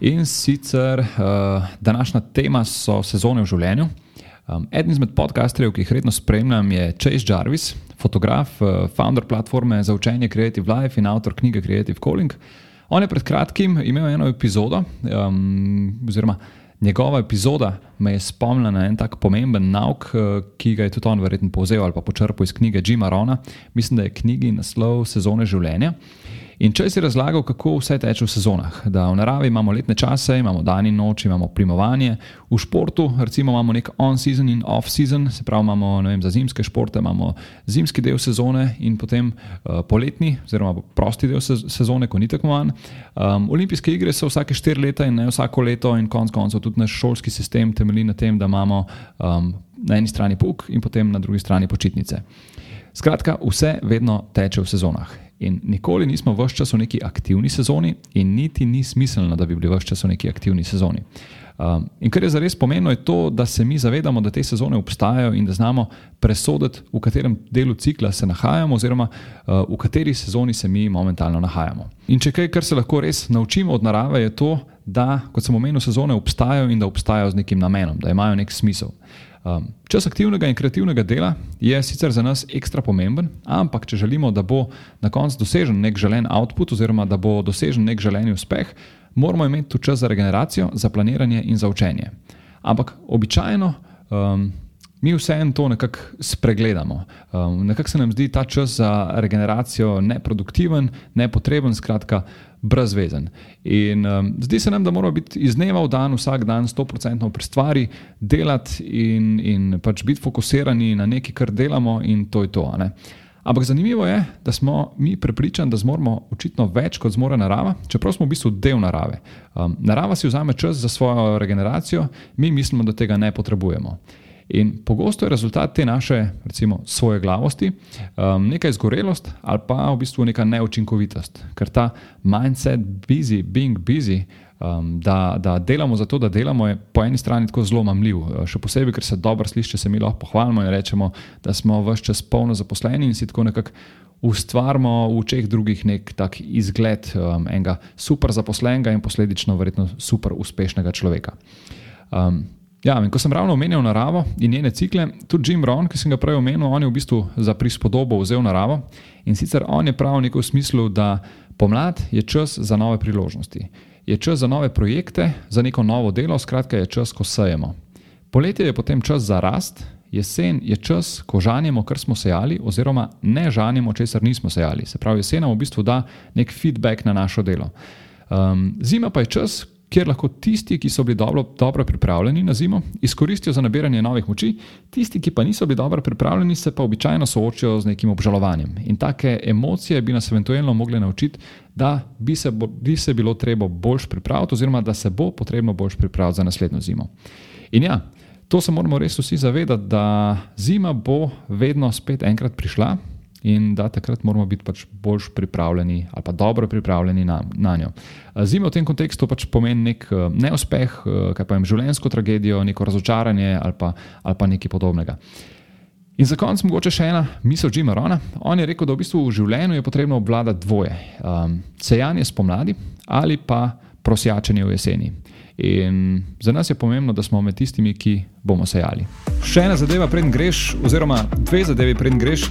In sicer uh, današnja tema so sezone v življenju. Um, eden izmed podcasterjev, ki jih redno spremljam, je Chase Jarvis, fotograf, uh, founder platforme za učenje Creative Life in avtor knjige Creative Calling. On je pred kratkim imel eno epizodo, um, oziroma njegova epizoda me je spomnila na en tak pomemben nauk, uh, ki ga je tudi on verjetno povzel ali pa počrpal iz knjige Jima Rona. Mislim, da je knjigi naslov Sezone življenja. In če si razlagal, kako vse teče v sezonah, da v naravi imamo letne čase, imamo dan in noč, imamo primovanje, v športu recimo imamo nek on-season in off-season, se pravi, imamo vem, za zimske športe, imamo zimski del sezone in potem uh, poletni, oziroma prosti del sezone, ko ni tako manj. Um, olimpijske igre so vsake štiri leta in ne vsako leto, in konec koncev tudi naš šolski sistem temelji na tem, da imamo um, na eni strani puk in potem na drugi strani počitnice. Skratka, vse vedno teče v sezonah. In nikoli nismo v vse čas v neki aktivni sezoni, in niti ni smiselno, da bi bili v vse čas v neki aktivni sezoni. Um, in kar je zares pomembno, je to, da se mi zavedamo, da te sezone obstajajo in da znamo presoditi, v katerem delu cikla se nahajamo, oziroma uh, v kateri sezoni se mi momentalno nahajamo. In če kaj, kar se lahko res naučimo od narave, je to, da, kot sem omenil, sezone obstajajo in da obstajajo z nekim namenom, da imajo nek smisel. Um, čas aktivnega in kreativnega dela je sicer za nas ekstra pomemben, ampak če želimo, da bo na koncu dosežen nek želen output, oziroma da bo dosežen nek želeni uspeh, moramo imeti tu čas za regeneracijo, za planiranje in za učenje. Ampak običajno um, mi vseeno to nekako spregledamo. Um, nekako se nam zdi ta čas za regeneracijo neproduktiven, nepotreben, skratka brezvezen. In um, zdi se nam, da moramo biti iz dneva v dan, vsak dan, 100% pri stvari, delati in, in pač biti fokusirani na nekaj, kar delamo, in to je to. Ampak zanimivo je, da smo mi prepričani, da zmoremo očitno več kot zmore narava, čeprav smo v bistvu del narave. Um, narava si vzame čas za svojo regeneracijo, mi mislimo, da tega ne potrebujemo. In pogosto je rezultat te naše, recimo, svoje glavosti, um, neka izgorelost ali pa v bistvu neka neučinkovitost. Ker ta mindset, busy, being busy, um, da, da delamo za to, da delamo, je po eni strani tako zelo mamljiv. Uh, še posebej, ker se dobro sliši, če se mi lahko pohvalimo in rečemo, da smo vse čas polno zaposleni in si tako nekako. Ustvarjamo v očeh drugih nek tak izgled um, enega super zaposlenega in posledično verjetno super uspešnega človeka. Um, Ja, in ko sem ravno omenil naravo in njene cikle, tudi Jim Ron, ki sem ga prej omenil, je v bistvu za prispodobo vzel naravo in sicer on je prav v smislu, da pomlad je čas za nove priložnosti, je čas za nove projekte, za neko novo delo, skratka je čas, ko sejemo. Poletje je potem čas za rast, jesen je čas, ko žanjemo, kar smo sejali, oziroma ne žanjemo, česar nismo sejali. Se pravi, jesen nam v bistvu da nek feedback na našo delo. Um, zima pa je čas, kjer lahko tisti, ki so bili dobro, dobro pripravljeni na zimo, izkoristijo za nabiranje novih moči, tisti, ki pa niso bili dobro pripravljeni, se pa običajno soočajo z nekim obžalovanjem. In take emocije bi nas eventualno mogli naučiti, da bi se, bo, bi se bilo treba bolj pripraviti, oziroma da se bo potrebno bolj pripraviti za naslednjo zimo. In ja, to se moramo res vsi zavedati, da zima bo vedno spet enkrat prišla in da takrat moramo biti pač bolj pripravljeni ali pa dobro pripravljeni na, na njo. Zima v tem kontekstu pač pomeni nek eh, neuspeh, eh, kaj pa jim življenjsko tragedijo, neko razočaranje ali pa, ali pa nekaj podobnega. In za konec mogoče še ena misel Jima Rona. On je rekel, da v bistvu v življenju je potrebno obvladati dvoje: um, sejanje spomladi ali pa prosjačenje v jeseni. In za nas je pomembno, da smo med tistimi, ki bomo sejali. Še ena zadeva, preden greš, oziroma dve zadevi, preden greš.